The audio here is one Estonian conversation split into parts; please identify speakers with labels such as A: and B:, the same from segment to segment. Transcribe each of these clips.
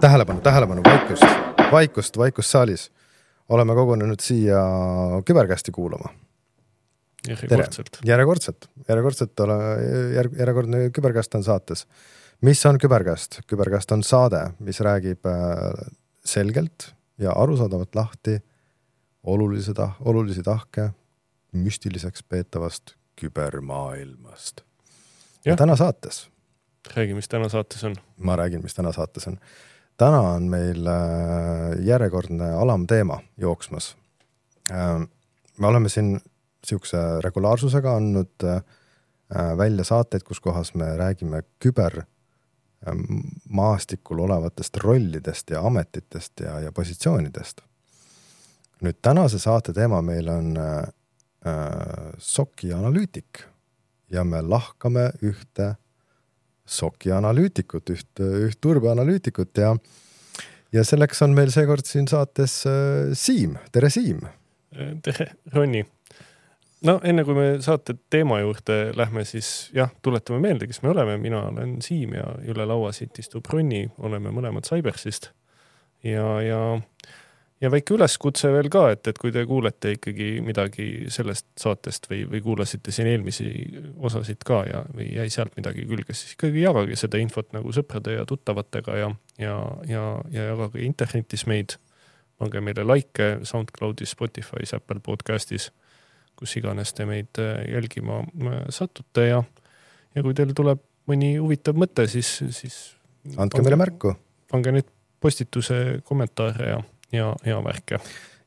A: tähelepanu, tähelepanu, vaikust, vaikust, vaikust saalis. oleme kogunenud siia küberkästi kuulama.
B: järjekordselt.
A: järjekordselt, järjekordselt ole, järg, järjekordne küberkäst on saates. mis on küberkäst? küberkäst on saade, mis räägib äh, selgelt ja arusaadavalt lahti olulisi tah-, olulisi tahke müstiliseks peetavast kübermaailmast. ja täna saates.
B: räägi, mis täna saates on.
A: ma räägin, mis täna saates on täna on meil äh, järjekordne alamteema jooksmas. Ähm, me oleme siin niisuguse regulaarsusega andnud äh, välja saateid, kus kohas me räägime kübermaastikul olevatest rollidest ja ametitest ja, ja positsioonidest. nüüd tänase saate teema meil on äh, SOC-i analüütik ja me lahkame ühte SOC-i analüütikut, üht, üht turbeanalüütikut ja ja selleks on meil seekord siin saates äh, Siim, tere Siim!
B: tere, Ronni! no enne kui me saate teema juurde lähme, siis jah, tuletame meelde, kes me oleme, mina olen Siim ja üle laua siit istub Ronni, oleme mõlemad Cybersist ja, ja ja väike üleskutse veel ka, et, et kui te kuulete ikkagi midagi sellest saatest või, või kuulasite siin eelmisi osasid ka ja, või jäi sealt midagi külge, siis ikkagi jagage seda infot nagu sõprade ja tuttavatega ja, ja, ja, ja jagage internetis meid. pange meile likee SoundCloudis, Spotify's, Apple podcast'is, kus iganes te meid äh, jälgima äh, satute ja, ja kui teil tuleb mõni huvitav mõte, siis, siis.
A: andke meile märku.
B: pange neid postituse kommentaare ja ja, ja värke.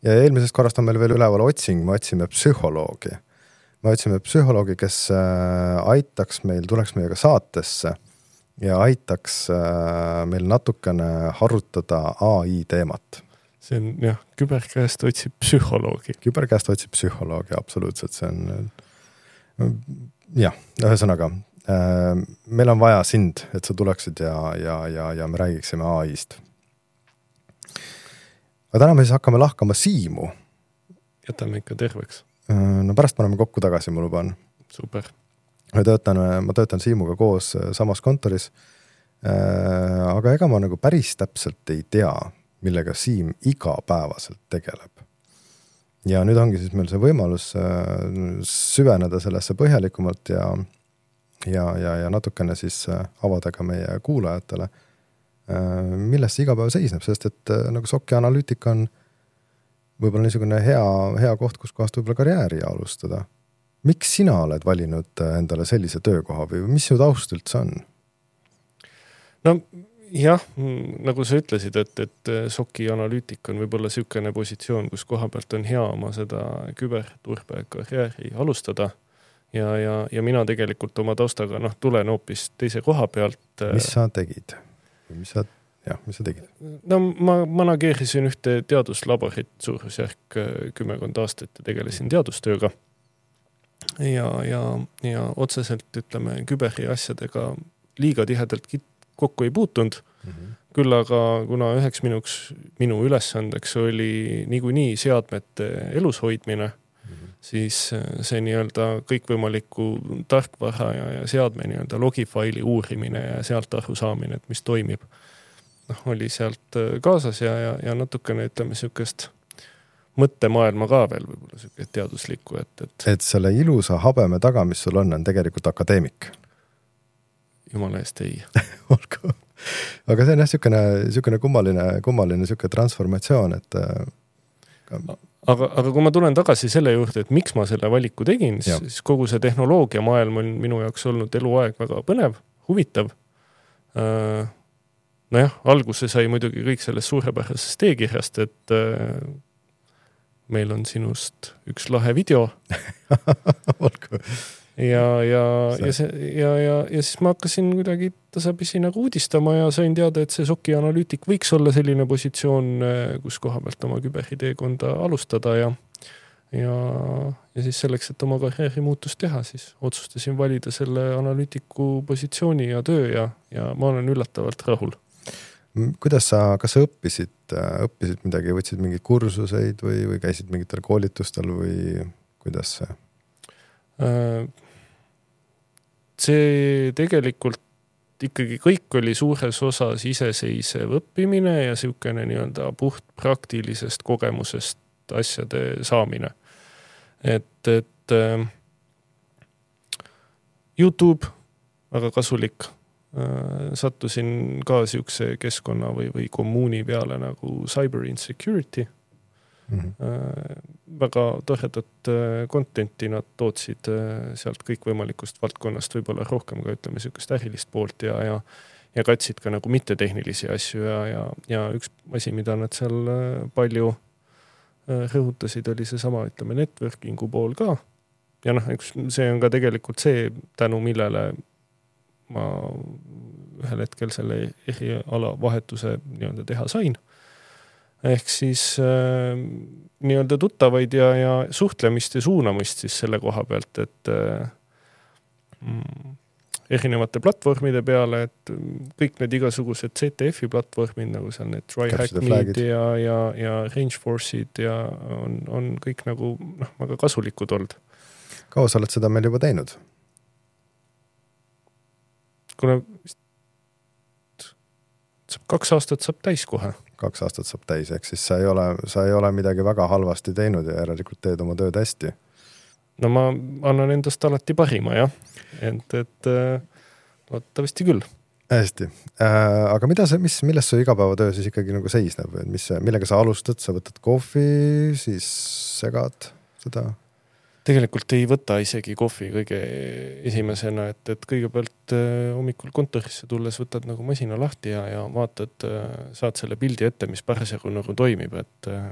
A: ja eelmisest korrast on meil veel üleval otsing, me otsime psühholoogi. me otsime psühholoogi, kes äh, aitaks meil, tuleks meiega saatesse ja aitaks äh, meil natukene harutada ai teemat
B: see on jah, küberkäest otsib psühholoogi.
A: küberkäest otsib psühholoogi, absoluutselt, see on jah, ühesõnaga meil on vaja sind, et sa tuleksid ja, ja, ja, ja me räägiksime ai-st aga täna me siis hakkame lahkama Siimu.
B: jätame ikka terveks.
A: Äh, no pärast paneme kokku tagasi, ma luban.
B: super.
A: me töötame, ma töötan Siimuga koos äh, samas kontoris. Äh, aga ega ma nagu päris täpselt ei tea, millega Siim igapäevaselt tegeleb. ja nüüd ongi siis meil see võimalus süveneda sellesse põhjalikumalt ja, ja, ja, ja natukene siis avada ka meie kuulajatele milles see igapäev seisneb, sest et äh, nagu SOC-i analüütika on võib-olla niisugune hea, hea koht, kuskohast võib-olla karjääri alustada. miks sina oled valinud äh, endale sellise töökoha või mis su taust üldse on?
B: no jah, nagu sa ütlesid, et, et SOC-i analüütik on võib-olla niisugune positsioon, kus koha pealt on hea oma seda küberturbekarjääri alustada ja, ja, ja mina tegelikult oma taustaga noh, tulen hoopis teise koha pealt.
A: mis sa tegid? Mis sa, jah, mis sa tegid?
B: no ma manageerisin ühte teaduslaborit suurusjärk äh, kümmekond aastat ja tegelesin teadustööga. ja, ja, ja otseselt ütleme küberi asjadega liiga tihedalt kokku ei puutunud mm. -hmm. küll aga kuna üheks minuks, minu ülesandeks oli niikuinii seadmete elus hoidmine siis äh, see nii-öelda kõikvõimaliku tarkvara ja, ja seadme nii-öelda logifaili uurimine ja sealt aru saamine, et mis toimib. noh, oli sealt äh, kaasas ja, ja, ja natukene ütleme sihukest mõttemaailma ka veel võib-olla sihuke teaduslikku, et, et.
A: et selle ilusa habeme taga, mis sul on, on tegelikult akadeemik?
B: jumala eest ei
A: olgu aga see on jah, niisugune, niisugune kummaline, kummaline niisugune transformatsioon, et
B: äh, aga, aga kui ma tulen tagasi selle juurde, et miks ma selle valiku tegin, siis kogu see tehnoloogiamaailm on minu jaoks olnud eluaeg väga põnev, huvitav. Äh, nojah, alguse sai muidugi kõik sellest suurepärasest e-kirjast, et äh, meil on sinust üks lahe video.
A: Olgu
B: ja, ja, ja see ja, ja, ja siis ma hakkasin kuidagi tasapisi nagu uudistama ja sain teada, et see SOC-i analüütik võiks olla selline positsioon, kus koha pealt oma küberiteekonda alustada ja ja, ja siis selleks, et oma karjäärimuutust teha, siis otsustasin valida selle analüütiku positsiooni ja töö ja, ja ma olen üllatavalt rahul.
A: kuidas sa, kas sa õppisid, õppisid midagi, võtsid mingeid kursuseid või, või käisid mingitel koolitustel või kuidas see äh,?
B: See tegelikult ikkagi kõik oli suures osas iseseisev õppimine ja niisugune nii-öelda puht praktilisest kogemusest asjade saamine. et, et äh, Youtube, väga kasulik äh,. sattusin ka niisuguse keskkonna või, või kommuuni peale nagu cyber insecurity mm. -hmm. väga toredat äh, content'i nad tootsid äh, sealt kõikvõimalikust valdkonnast, võib-olla rohkem ka ütleme sihukest ärilist poolt ja, ja ja katsid ka nagu mittetehnilisi asju ja, ja, ja üks asi, mida nad seal palju rõhutasid, oli seesama, ütleme, networking'u pool ka. ja noh, eks see on ka tegelikult see, tänu millele ma ühel hetkel selle eriala vahetuse nii-öelda teha sain ehk siis äh, nii-öelda tuttavaid ja, ja suhtlemist ja suunamist siis selle koha pealt, et äh, mm, erinevate platvormide peale, et kõik need igasugused CTF-i platvormid nagu seal need TryHackMe'd ja, ja, ja Rangeforce'id ja on, on kõik nagu noh, väga kasulikud olnud.
A: kaua sa oled seda meil juba teinud?
B: kuna kaks aastat saab täis kohe
A: kaks aastat saab täis, ehk siis sa ei ole, sa ei ole midagi väga halvasti teinud ja järelikult teed oma tööd hästi.
B: no ma annan endast alati parima jah, et, et äh, loodetavasti küll.
A: hästi äh,, aga mida see, mis, milles su igapäevatöö siis ikkagi nagu seisneb, et mis, millega sa alustad, sa võtad kohvi, siis segad seda?
B: Tegelikult ei võta isegi kohvi kõige esimesena, et, et kõigepealt äh, hommikul kontorisse tulles võtad nagu masina lahti ja, ja vaatad, äh, saad selle pildi ette, mis parasjagu nagu toimib, et äh,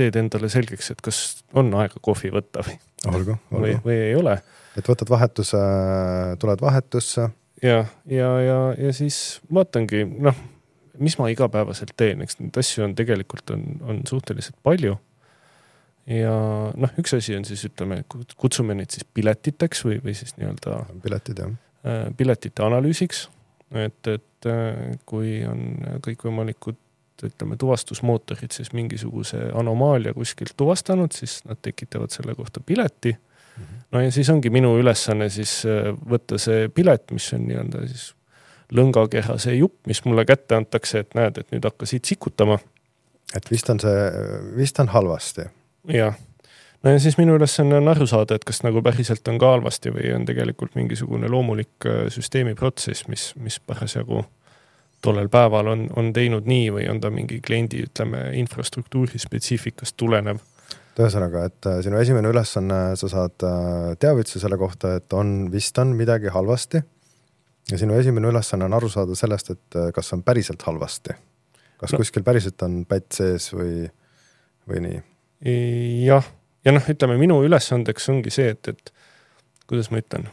B: teed endale selgeks, et kas on aega kohvi võtta või,
A: olgu, olgu.
B: või, või ei ole.
A: et võtad vahetuse, tuled vahetusse.
B: ja, ja, ja, ja siis vaatangi, noh, mis ma igapäevaselt teen, eks neid asju on tegelikult on, on suhteliselt palju ja noh, üks asi on siis ütleme, kutsume neid siis piletiteks või, või siis nii-öelda.
A: piletid jah.
B: Äh, piletite analüüsiks, et, et äh, kui on kõikvõimalikud ütleme, tuvastusmootorid siis mingisuguse anomaalia kuskilt tuvastanud, siis nad tekitavad selle kohta pileti mm. -hmm. no ja siis ongi minu ülesanne siis äh, võtta see pilet, mis on nii-öelda siis lõngakeha see jupp, mis mulle kätte antakse, et näed, et nüüd hakkasid sikutama.
A: et vist on see, vist on halvasti
B: jah, no ja siis minu ülesanne on aru saada, et kas nagu päriselt on ka halvasti või on tegelikult mingisugune loomulik äh, süsteemi protsess, mis, mis parasjagu tollel päeval on, on teinud nii või on ta mingi kliendi, ütleme, infrastruktuuri spetsiifikast tulenev.
A: ühesõnaga, et äh, sinu esimene ülesanne, sa saad äh, teavituse selle kohta, et on, vist on midagi halvasti. ja sinu esimene ülesanne on aru saada sellest, et kas on päriselt halvasti. kas no. kuskil päriselt on pätt sees või, või nii
B: jah, ja noh, ütleme minu ülesandeks ongi see, et, et kuidas ma ütlen,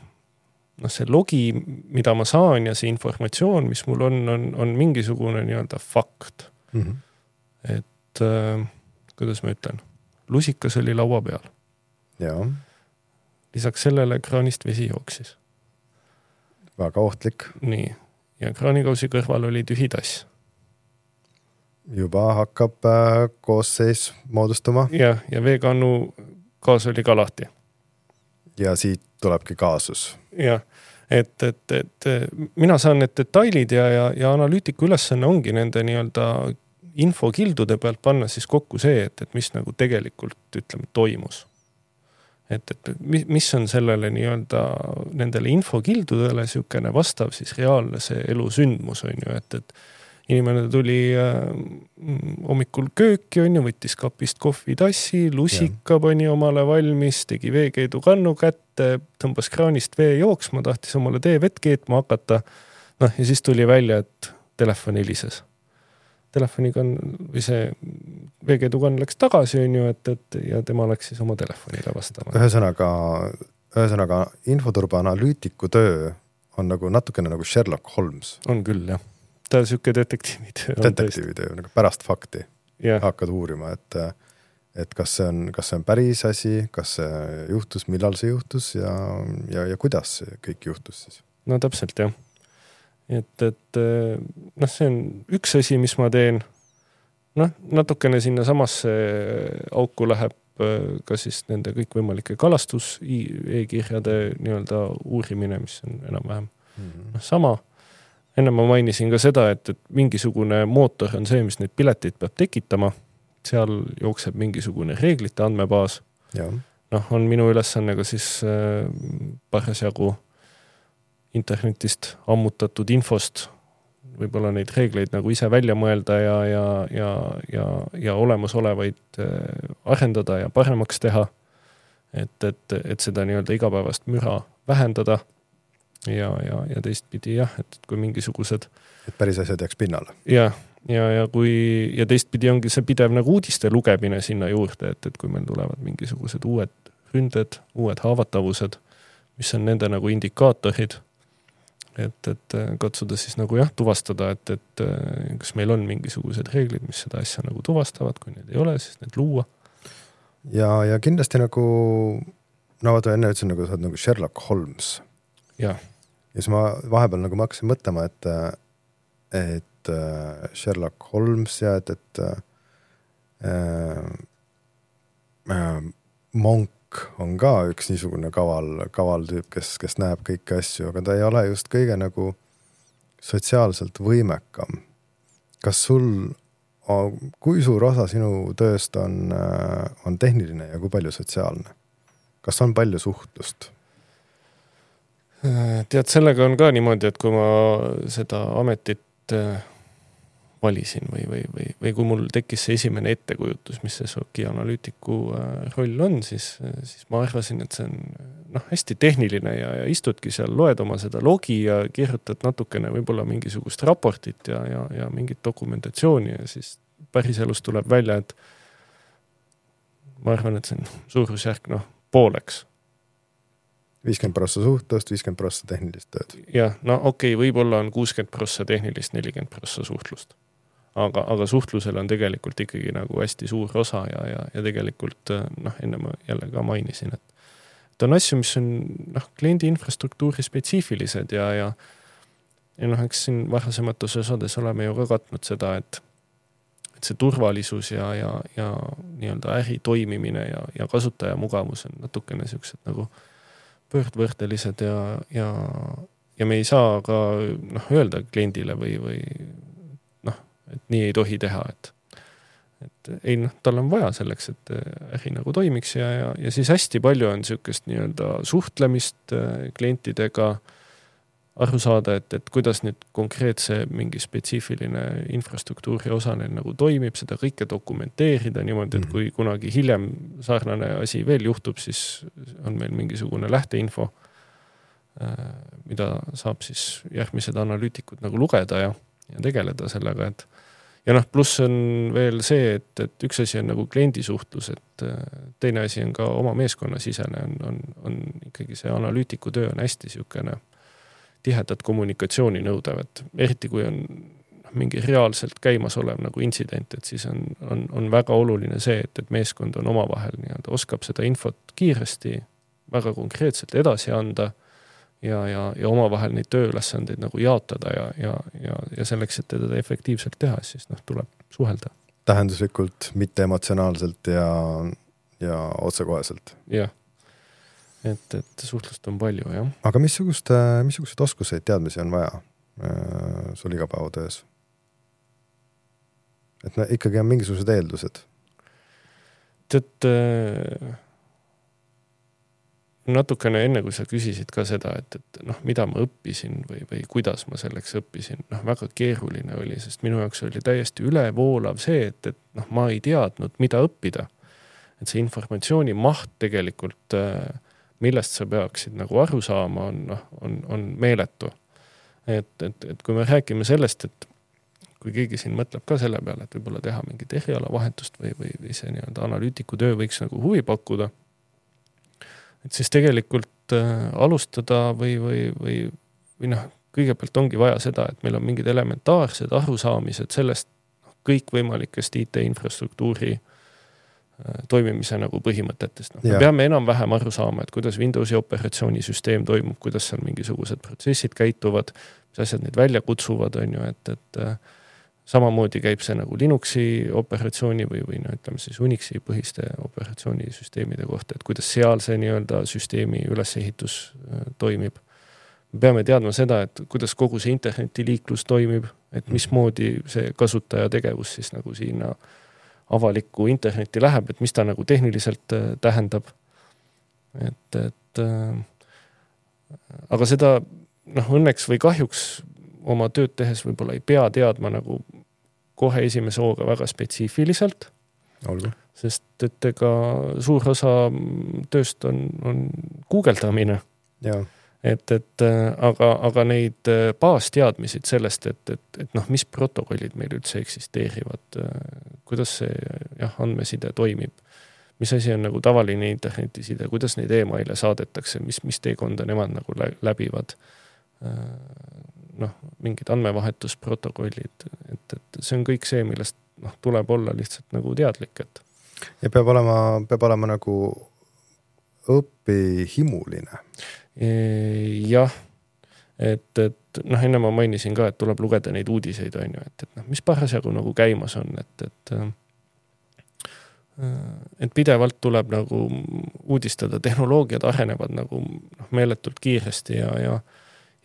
B: noh, see logi, mida ma saan ja see informatsioon, mis mul on, on, on mingisugune nii-öelda fakt mm. -hmm. et äh, kuidas ma ütlen, lusikas oli laua peal. lisaks sellele kraanist vesi jooksis.
A: väga ohtlik.
B: nii, ja kraanikausi kõrval oli tühi tass
A: juba hakkab äh, koosseis moodustuma.
B: jah, ja veekannu gaas oli ka lahti.
A: ja siit tulebki kaasus.
B: jah, et, et, et mina saan need detailid ja, ja, ja analüütiku ülesanne ongi nende nii-öelda infokildude pealt panna siis kokku see, et, et mis nagu tegelikult ütleme, toimus. et, et mis, mis on sellele nii-öelda nendele infokildudele niisugune vastav siis reaalne see elusündmus on ju, et, et inimene tuli äh, hommikul kööki, on ju, võttis kapist kohvitassi, lusika pani omale valmis, tegi veekeedu kannu kätte, tõmbas kraanist vee jooksma, tahtis omale teevett keetma hakata. noh, ja siis tuli välja, et telefon helises. telefonikann või see veekeedukann läks tagasi, on ju, et, et ja tema läks siis oma telefonile vastama.
A: ühesõnaga, ühesõnaga infoturbe analüütiku töö on nagu natukene nagu Sherlock Holmes.
B: on küll, jah ta sihuke detektiivitöö.
A: detektiivitöö nagu pärast fakti yeah. hakkad uurima, et, et kas see on, kas see on päris asi, kas see juhtus, millal see juhtus ja, ja, ja kuidas see kõik juhtus siis?
B: no täpselt jah. et, et noh, see on üks asi, mis ma teen. noh, natukene sinnasamasse auku läheb ka siis nende kõikvõimalike kalastus e-kirjade nii-öelda uurimine, mis on enam-vähem
A: Mhm.
B: noh, sama. Enne ma mainisin ka seda, et, et mingisugune mootor on see, mis neid pileteid peab tekitama. seal jookseb mingisugune reeglite andmebaas. noh, on minu ülesanne ka siis äh, parasjagu internetist ammutatud infost võib-olla neid reegleid nagu ise välja mõelda ja, ja, ja, ja, ja olemasolevaid äh, arendada ja paremaks teha. et, et, et seda nii-öelda igapäevast müra vähendada. Ja, ja, ja teistpidi jah, et kui mingisugused
A: et päris asjad jääks pinnale.
B: jah, ja, ja, ja kui ja teistpidi ongi see pidev nagu uudiste lugemine sinna juurde, et, et kui meil tulevad mingisugused uued ründed, uued haavatavused, mis on nende nagu indikaatorid et, et äh, katsuda siis nagu jah, tuvastada, et, et äh, kas meil on mingisugused reeglid, mis seda asja nagu tuvastavad, kui neid ei ole, siis need luua.
A: ja, ja kindlasti nagu, no vaata enne ütlesin nagu sa oled nagu Sherlock Holmes. Ja siis ma vahepeal nagu ma hakkasin mõtlema, et, et äh, Sherlock Holmes ja et, et äh, äh, Monk on ka üks niisugune kaval, kaval tüüp, kes, kes näeb kõiki asju, aga ta ei ole just kõige nagu sotsiaalselt võimekam. kas sul, kui suur osa sinu tööst on, on tehniline ja kui palju sotsiaalne? kas on palju suhtlust?
B: Tead, sellega on ka niimoodi, et kui ma seda ametit valisin või, või, või, või kui mul tekkis see esimene ettekujutus, mis see SOC-i analüütiku äh, roll on, siis, siis ma arvasin, et see on noh, hästi tehniline ja, ja istudki seal, loed oma seda logi ja kirjutad natukene võib-olla mingisugust raportit ja, ja, ja mingit dokumentatsiooni ja siis päriselus tuleb välja, et ma arvan, et see on suurusjärk noh, pooleks
A: viiskümmend prossa suhtlust, viiskümmend prossa tehnilist tööd.
B: jah, no okei okay,, võib-olla on kuuskümmend prossa tehnilist, nelikümmend prossa suhtlust aga, aga suhtlusel on tegelikult ikkagi nagu hästi suur osa ja, ja, ja tegelikult noh, enne ma jälle ka mainisin, et et on asju, mis on noh, kliendi infrastruktuuri spetsiifilised ja, ja ja noh, eks siin varasemates osades oleme ju ka katnud seda, et et see turvalisus ja, ja, ja nii-öelda äri toimimine ja, ja kasutajamugavus on natukene siuksed nagu pöördvõrdelised ja, ja, ja me ei saa ka noh, öelda kliendile või, või et nii ei tohi teha, et et ei noh, tal on vaja selleks, et äh, äri nagu toimiks ja, ja, ja siis hästi palju on niisugust nii-öelda suhtlemist äh, klientidega, aru saada, et, et kuidas nüüd konkreetse mingi spetsiifiline infrastruktuuri osa neil nagu toimib, seda kõike dokumenteerida niimoodi, et mhm. kui kunagi hiljem sarnane asi veel juhtub, siis on meil mingisugune lähteinfo, äh, mida saab siis järgmised analüütikud nagu lugeda ja, ja tegeleda sellega, et ja noh, pluss on veel see, et, et üks asi on nagu kliendi suhtlus, et äh, teine asi on ka oma meeskonnasisene, on, on, on ikkagi see analüütiku töö on hästi niisugune tihedat kommunikatsiooni nõudev, et eriti kui on mingi reaalselt käimasolev nagu intsident, et siis on, on, on väga oluline see, et, et meeskond on omavahel nii-öelda, oskab seda infot kiiresti, väga konkreetselt edasi anda ja, ja, ja omavahel neid tööülesandeid nagu jaotada ja, ja, ja, ja selleks, et teda efektiivselt teha, siis noh, tuleb suhelda.
A: tähenduslikult, mitte emotsionaalselt ja, ja otsekoheselt.
B: jah, et, et suhtlust on palju, jah.
A: aga missugust, missuguseid oskuseid, teadmisi on vaja äh, sul igapäevatöös? et no ikkagi on mingisugused eeldused.
B: tead äh natukene enne, kui sa küsisid ka seda, et, et noh, mida ma õppisin või, või kuidas ma selleks õppisin, noh, väga keeruline oli, sest minu jaoks oli täiesti ülevoolav see, et, et noh, ma ei teadnud, mida õppida. et see informatsiooni maht tegelikult, äh, millest sa peaksid nagu aru saama, on noh, on, on meeletu. et, et, et kui me räägime sellest, et kui keegi siin mõtleb ka selle peale, et võib-olla teha mingit erialavahetust või, või, või see nii-öelda analüütiku töö võiks nagu huvi pakkuda et siis tegelikult äh, alustada või, või, või, või noh, kõigepealt ongi vaja seda, et meil on mingid elementaarsed arusaamised sellest noh, kõikvõimalikest IT-infrastruktuuri äh, toimimise nagu põhimõtetest, noh, me peame enam-vähem aru saama, et kuidas Windowsi operatsioonisüsteem toimub, kuidas seal mingisugused protsessid käituvad, mis asjad neid välja kutsuvad, on ju, et, et äh, samamoodi käib see nagu Linuxi operatsiooni või, või no ütleme siis Unixi põhiste operatsioonisüsteemide kohta, et kuidas seal see nii-öelda süsteemi ülesehitus äh, toimib. me peame teadma seda, et kuidas kogu see internetiliiklus toimib, et
A: Mhm.
B: mismoodi see kasutaja tegevus siis nagu sinna avalikku internetti läheb, et mis ta nagu tehniliselt äh, tähendab. et, et äh, aga seda noh, õnneks või kahjuks oma tööd tehes võib-olla ei pea teadma nagu kohe esimese hooga väga spetsiifiliselt, sest et ega suur osa tööst on, on guugeldamine et, et äh, aga, aga neid äh, baasteadmisid sellest, et, et, et noh, mis protokollid meil üldse eksisteerivad, kuidas see jah, andmeside toimib, mis asi on nagu tavaline internetiside, kuidas neid emaile saadetakse, mis, mis teekonda nemad nagu lä läbivad. noh, mingid andmevahetusprotokollid, et, et see on kõik see, millest noh, tuleb olla lihtsalt nagu teadlik, et.
A: ja peab olema, peab olema nagu õpihimuline.
B: Jah, et, et noh, enne ma mainisin ka, et tuleb lugeda neid uudiseid, on ju, et, et noh, mis parasjagu nagu käimas on, et, et äh, et pidevalt tuleb nagu uudistada, tehnoloogiad arenevad nagu noh, meeletult kiiresti ja, ja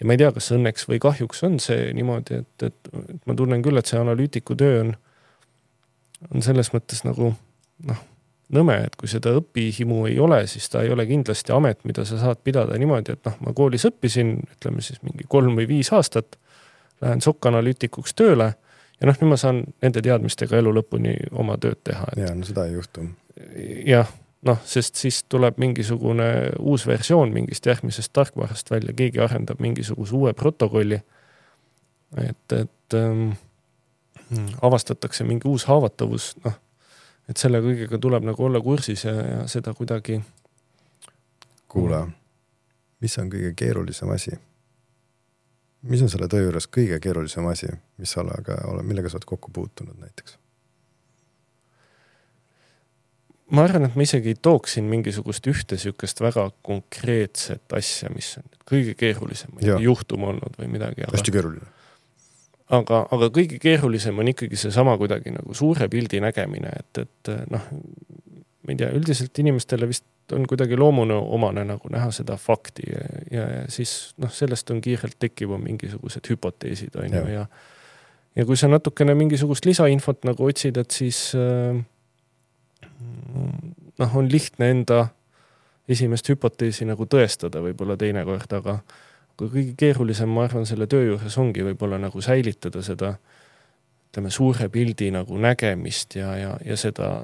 B: ja ma ei tea, kas õnneks või kahjuks on see niimoodi, et, et, et ma tunnen küll, et see analüütiku töö on, on selles mõttes nagu noh, nõme, et kui seda õpihimu ei ole, siis ta ei ole kindlasti amet, mida sa saad pidada niimoodi, et noh, ma koolis õppisin, ütleme siis mingi kolm või viis aastat, lähen SOC analüütikuks tööle ja noh, nüüd ma saan nende teadmistega elu lõpuni oma tööd teha.
A: ja no seda ei juhtu.
B: jah, noh, sest siis tuleb mingisugune uus versioon mingist järgmisest tarkvarast välja, keegi arendab mingisuguse uue protokolli. et, et ähm, avastatakse mingi uus haavatavus, noh, et selle kõigega tuleb nagu olla kursis ja, ja seda kuidagi.
A: kuule, mis on kõige keerulisem asi? mis on selle töö juures kõige keerulisem asi, mis sa oled, millega sa oled kokku puutunud näiteks?
B: ma arvan, et ma isegi ei tooks siin mingisugust ühte sihukest väga konkreetset asja, mis on kõige keerulisem juhtum olnud või midagi.
A: hästi keeruline.
B: Aga, aga kõige keerulisem on ikkagi seesama kuidagi nagu suure pildi nägemine, et, et noh, ma ei tea, üldiselt inimestele vist on kuidagi loomune omane nagu näha seda fakti ja, ja, ja siis noh, sellest on kiirelt tekkivad mingisugused hüpoteesid, on ju, ja ja kui sa natukene mingisugust lisainfot nagu otsid, et siis äh, noh, on lihtne enda esimest hüpoteesi nagu tõestada võib-olla teinekord, aga kõige keerulisem, ma arvan, selle töö juures ongi võib-olla nagu säilitada seda ütleme, suure pildi nagu nägemist ja, ja, ja seda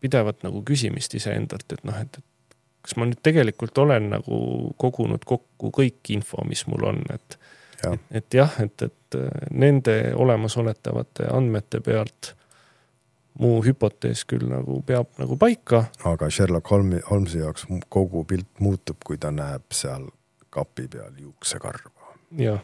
B: pidevat nagu küsimist iseendalt, et noh, et, et kas ma nüüd tegelikult olen nagu kogunud kokku kõik info, mis mul on, et
A: ja.
B: et, et jah, et, et nende olemasoletavate andmete pealt mu hüpotees küll nagu peab nagu paika.
A: aga Sherlock Holmi, Holmesi jaoks kogu pilt muutub, kui ta näeb seal kapi peal juuksekarva.
B: jah,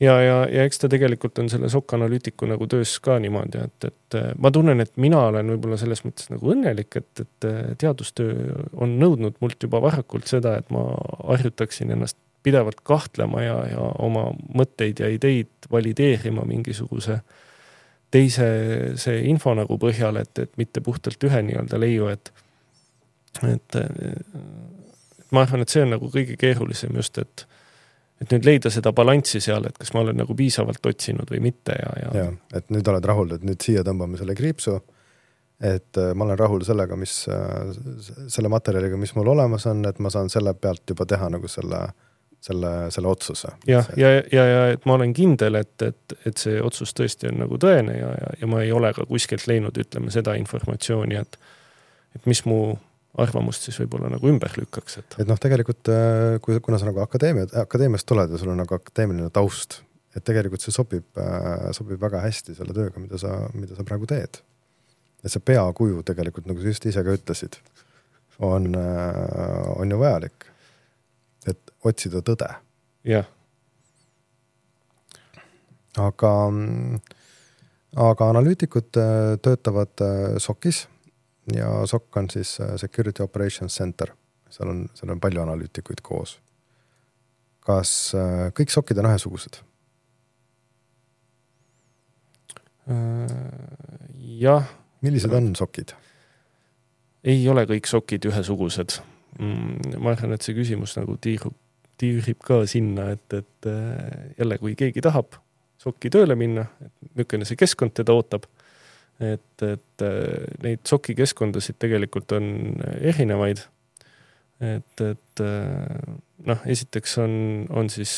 B: ja, ja, ja, ja eks ta tegelikult on selle SOC analüütiku nagu töös ka niimoodi, et, et ma tunnen, et mina olen võib-olla selles mõttes nagu õnnelik, et, et teadustöö on nõudnud mult juba varakult seda, et ma harjutaksin ennast pidevalt kahtlema ja, ja oma mõtteid ja ideid valideerima mingisuguse äh, teise see info nagu põhjal, et, et mitte puhtalt ühe nii-öelda leiu, et, et, et ma arvan, et see on nagu kõige keerulisem just, et, et nüüd leida seda balanssi seal, et kas ma olen nagu piisavalt otsinud või mitte ja, ja.
A: ja, et nüüd oled rahul, et nüüd siia tõmbame selle kriipsu. et äh, ma olen rahul sellega, mis, selle materjaliga, mis mul olemas on, et ma saan selle pealt juba teha nagu selle selle, selle otsuse.
B: jah, ja, ja, ja, ja et ma olen kindel, et, et, et see otsus tõesti on nagu tõene ja, ja, ja ma ei ole ka kuskilt leidnud, ütleme seda informatsiooni, et, et mis mu arvamust siis võib-olla nagu ümber lükkaks, et.
A: et noh, tegelikult kui, kuna sa nagu akadeemia, akadeemiast tuled ja sul on nagu akadeemiline taust, et tegelikult see sobib, sobib väga hästi selle tööga, mida sa, mida sa praegu teed. et see peakuju tegelikult, nagu sa just ise ka ütlesid, on, on ju vajalik otsida tõde.
B: jah.
A: aga, aga analüütikud äh, töötavad äh, SOC-is ja SOC on siis äh, Security Operations Center, seal on, seal on palju analüütikuid koos. kas kõik SOC-id on ühesugused?
B: jah.
A: millised on SOC-id?
B: ei ole kõik SOC-id ühesugused. Mm, ma arvan, et see küsimus nagu tiirub tiirib ka sinna, et, et äh, jälle, kui keegi tahab sokki tööle minna, et niisugune see keskkond teda ootab. Et, et äh, neid sokikeskkondasid tegelikult on erinevaid. et, et noh, esiteks on, on siis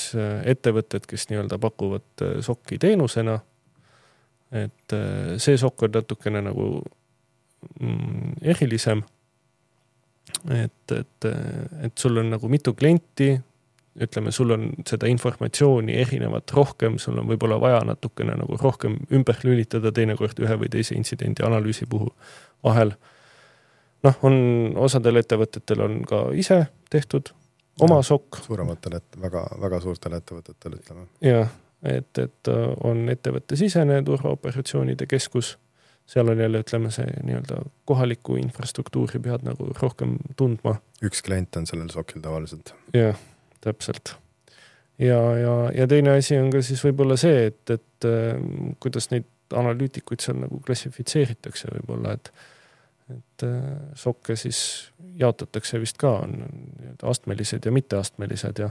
B: ettevõtted, kes nii-öelda pakuvad sokki teenusena. et see sokk on natukene nagu mm, erilisem et, et, et sul on nagu mitu klienti, ütleme, sul on seda informatsiooni erinevat rohkem, sul on võib-olla vaja natukene nagu rohkem ümber lülitada teinekord ühe või teise intsidendi analüüsi puhul vahel. noh, on osadel ettevõtetel on ka ise tehtud oma sokk.
A: suurematel, et väga, väga suurtel ettevõtetel ütleme.
B: jah, et, et on ettevõttesisene turvaoperatsioonide keskus seal on jälle, ütleme, see nii-öelda kohalikku infrastruktuuri pead nagu rohkem tundma.
A: üks klient on sellel sokil tavaliselt.
B: jah, täpselt. ja, ja, ja teine asi on ka siis võib-olla see, et, et äh, kuidas neid analüütikuid seal nagu klassifitseeritakse võib-olla, et et äh, sokke siis jaotatakse vist ka, on astmelised ja mitteastmelised ja.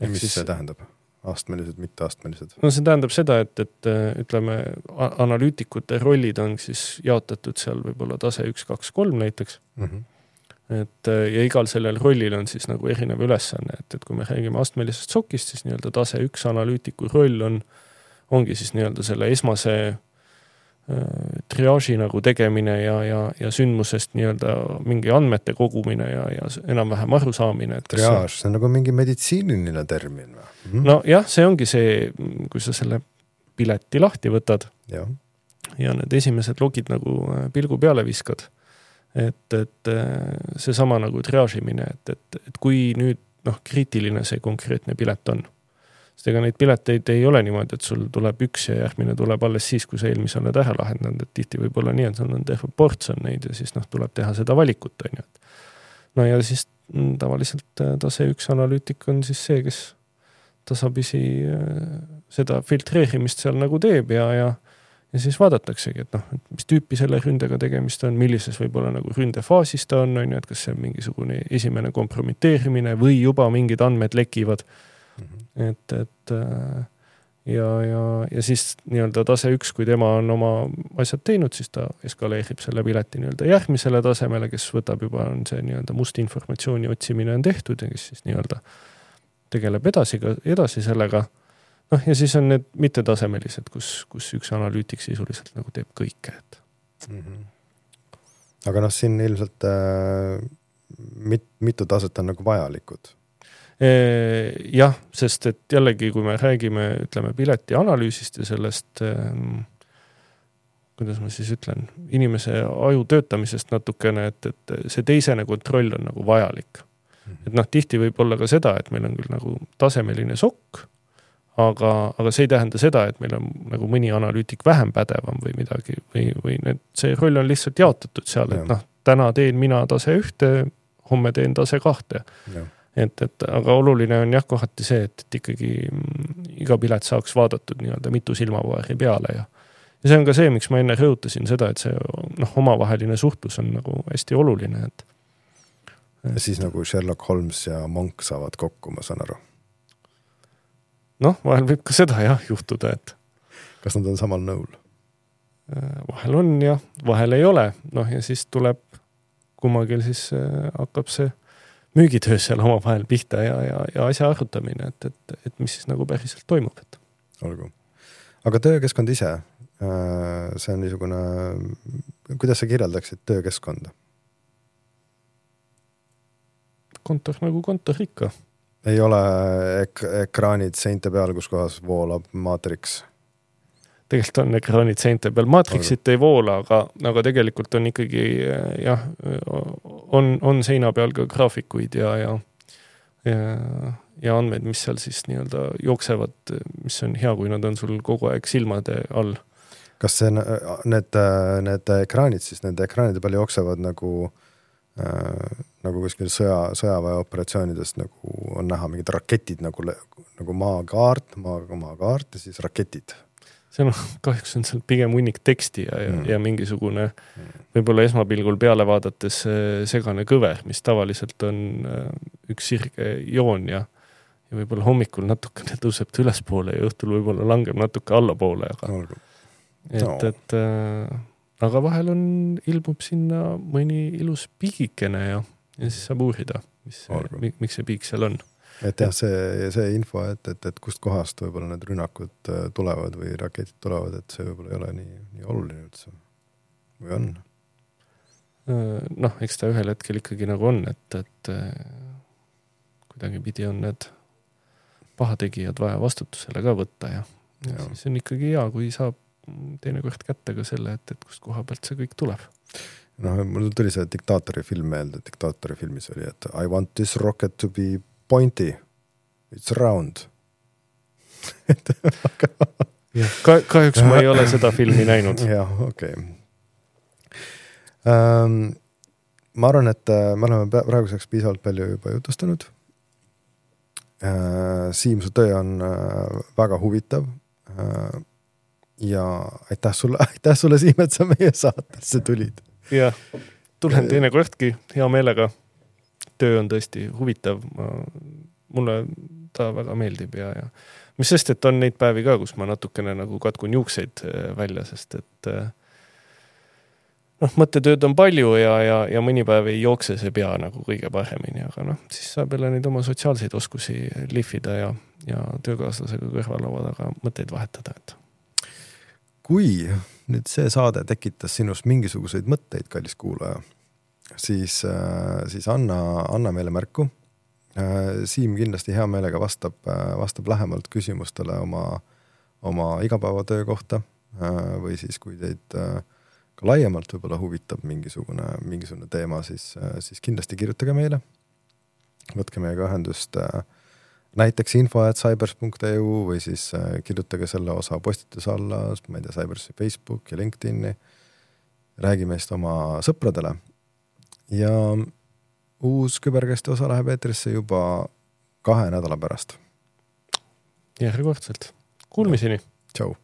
A: mis siis, see tähendab? astmelised, mitteastmelised?
B: no see tähendab seda, et, et äh, ütleme, analüütikute rollid on siis jaotatud seal võib-olla tase üks, kaks, kolm näiteks mm. -hmm et äh, ja igal sellel rollil on siis nagu erinev ülesanne, et, et kui me räägime astmelisest sokist, siis nii-öelda tase üks analüütiku roll on, ongi siis nii-öelda selle esmase Äh, triaaži nagu tegemine ja, ja, ja sündmusest nii-öelda mingi andmete kogumine ja, ja enam-vähem arusaamine.
A: triaaž, see on nagu mingi meditsiiniline termin või
B: mm -hmm.? nojah, see ongi see, kui sa selle pileti lahti võtad ja, ja need esimesed logid nagu äh, pilgu peale viskad. Et, et äh, seesama nagu triaažimine, et, et, et kui nüüd noh, kriitiline see konkreetne pilet on sest ega neid pileteid ei ole niimoodi, et sul tuleb üks ja järgmine tuleb alles siis, kui sa eelmise oled ära lahendanud, et tihti võib olla nii, et sul on terve ports on neid ja siis noh, tuleb teha seda valikut, on ju, et. no ja siis tavaliselt äh, tase üks analüütik on siis see, kes tasapisi äh, seda filtreerimist seal nagu teeb ja, ja ja siis vaadataksegi, et noh, mis tüüpi selle ründega tegemist on, millises võib-olla nagu ründefaasis ta on, on ju, et kas see on mingisugune esimene kompromiteerimine või juba mingid andmed lekivad mm. -hmm. et, et äh, ja, ja, ja siis nii-öelda tase üks, kui tema on oma asjad teinud, siis ta eskaleerib selle pileti nii-öelda järgmisele tasemele, kes võtab juba, on see nii-öelda must informatsiooni otsimine on tehtud ja kes siis nii-öelda tegeleb edasi, edasi sellega. Noh, ja siis on need mittetasemelised, kus, kus üks analüütik sisuliselt nagu teeb kõike, et mm. -hmm.
A: aga noh, siin ilmselt äh, mit, mitu taset on nagu vajalikud
B: jah, sest et jällegi, kui me räägime, ütleme pileti analüüsist ja sellest ähm, kuidas ma siis ütlen, inimese aju töötamisest natukene, et, et see teisene kontroll on nagu vajalik. Mhm. et noh, tihti võib olla ka seda, et meil on küll nagu tasemeline sokk, aga, aga see ei tähenda seda, et meil on nagu mõni analüütik vähem pädevam või midagi või, või need, see roll on lihtsalt jaotatud seal, et noh, täna teen mina tase ühte, homme teen tase kahte. Et, et aga oluline on jah, kohati see, et, et ikkagi mm, iga pilet saaks vaadatud nii-öelda mitu silmapaari peale ja ja see on ka see, miks ma enne rõhutasin seda, et see noh, omavaheline suhtlus on nagu hästi oluline, et,
A: siis nagu Sherlock Holmes ja Monk saavad kokku, ma saan aru.
B: Noh, vahel võib ka seda jah juhtuda, et.
A: kas nad on samal nõul?
B: Äh, vahel on jah, vahel ei ole, noh ja siis tuleb kummagil siis äh, hakkab see müügitöös seal omavahel pihta ja, ja, ja asja arutamine, et, et, et mis siis nagu päriselt toimub, et.
A: olgu, aga töökeskkond ise, äh, see on niisugune, kuidas sa kirjeldaksid töökeskkonda?
B: kontor nagu kontor ikka.
A: Ei ole ek-, ekraanid seinte peal, kus kohas voolab maatriks
B: tegelikult on ekraanid seinte peal, Matrixit ei voola, aga, aga tegelikult on ikkagi jah, on, on seina peal ka graafikuid ja, ja, ja, ja andmed, mis seal siis nii-öelda jooksevad, mis on hea, kui nad on sul kogu aeg silmade all.
A: kas see, need, need ekraanid siis, nende ekraanide peal jooksevad nagu äh, nagu kuskil sõja, sõjaväeoperatsioonidest nagu on näha mingid raketid nagu, nagu maakaart, maa, maakaart ja siis raketid
B: seal on, kahjuks on seal pigem hunnik teksti ja, ja mm., ja mingisugune võib-olla esmapilgul peale vaadates segane kõver, mis tavaliselt on äh, üks sirge joon ja ja võib-olla hommikul natukene tõuseb ta ülespoole ja õhtul võib-olla langeb natuke allapoole, aga
A: olgu.
B: et
A: no.,
B: et äh, aga vahel on, ilmub sinna mõni ilus piigikene ja, ja siis saab uurida, mis miks see piik seal on.
A: et jah, see, see info, et, et, et kustkohast võib-olla need rünnakud äh, tulevad või raketid tulevad, et see võib-olla ei ole nii, nii oluline üldse. või on?
B: noh, eks ta ühel hetkel ikkagi nagu on, et, et äh, kuidagipidi on need pahategijad vaja vastutusele ka võtta ja, ja siis on ikkagi hea, kui saab teinekord kätte ka selle, et, et kust koha pealt see kõik tuleb.
A: noh, mul tuli see diktaatori film meelde, diktaatori filmis oli, et I want this rocket to be pointy, it's round.
B: ka kahjuks ma ei ole seda filmi näinud.
A: jah, okei okay.. ma arvan, et äh, me oleme praeguseks piisavalt palju juba jutustanud. Siim, su töö on äh, väga huvitav. Ja aitäh sulle, aitäh sulle, Siim, et sa meie saatesse tulid.
B: jah, tulen teinekordki hea meelega. töö on tõesti huvitav, mulle ta väga meeldib ja, ja mis sest, et on neid päevi ka, kus ma natukene nagu katkun juukseid eh, välja, sest et eh, noh, mõttetööd on palju ja, ja, ja mõni päev ei jookse see pea nagu kõige paremini, aga noh, siis saab jälle neid oma sotsiaalseid oskusi lihvida ja, ja töökaaslasega kõrval laua taga mõtteid vahetada, et
A: kui nüüd see saade tekitas sinus mingisuguseid mõtteid, kallis kuulaja, siis, siis anna, anna meile märku. Siim kindlasti hea meelega vastab, vastab lähemalt küsimustele oma, oma igapäevatöö kohta äh, või siis, kui teid äh, ka laiemalt võib-olla huvitab mingisugune, mingisugune teema, siis, siis kindlasti kirjutage meile. võtke meiega ühendust äh, näiteks info.cybers.eu või siis äh, kirjutage selle osa postituse alla, ma ei tea, Cybersi Facebook ja LinkedIni. räägime siis oma sõpradele ja uus küberkäste osa läheb eetrisse juba kahe nädala pärast.
B: järjekordselt, kuulmiseni.
A: tšau.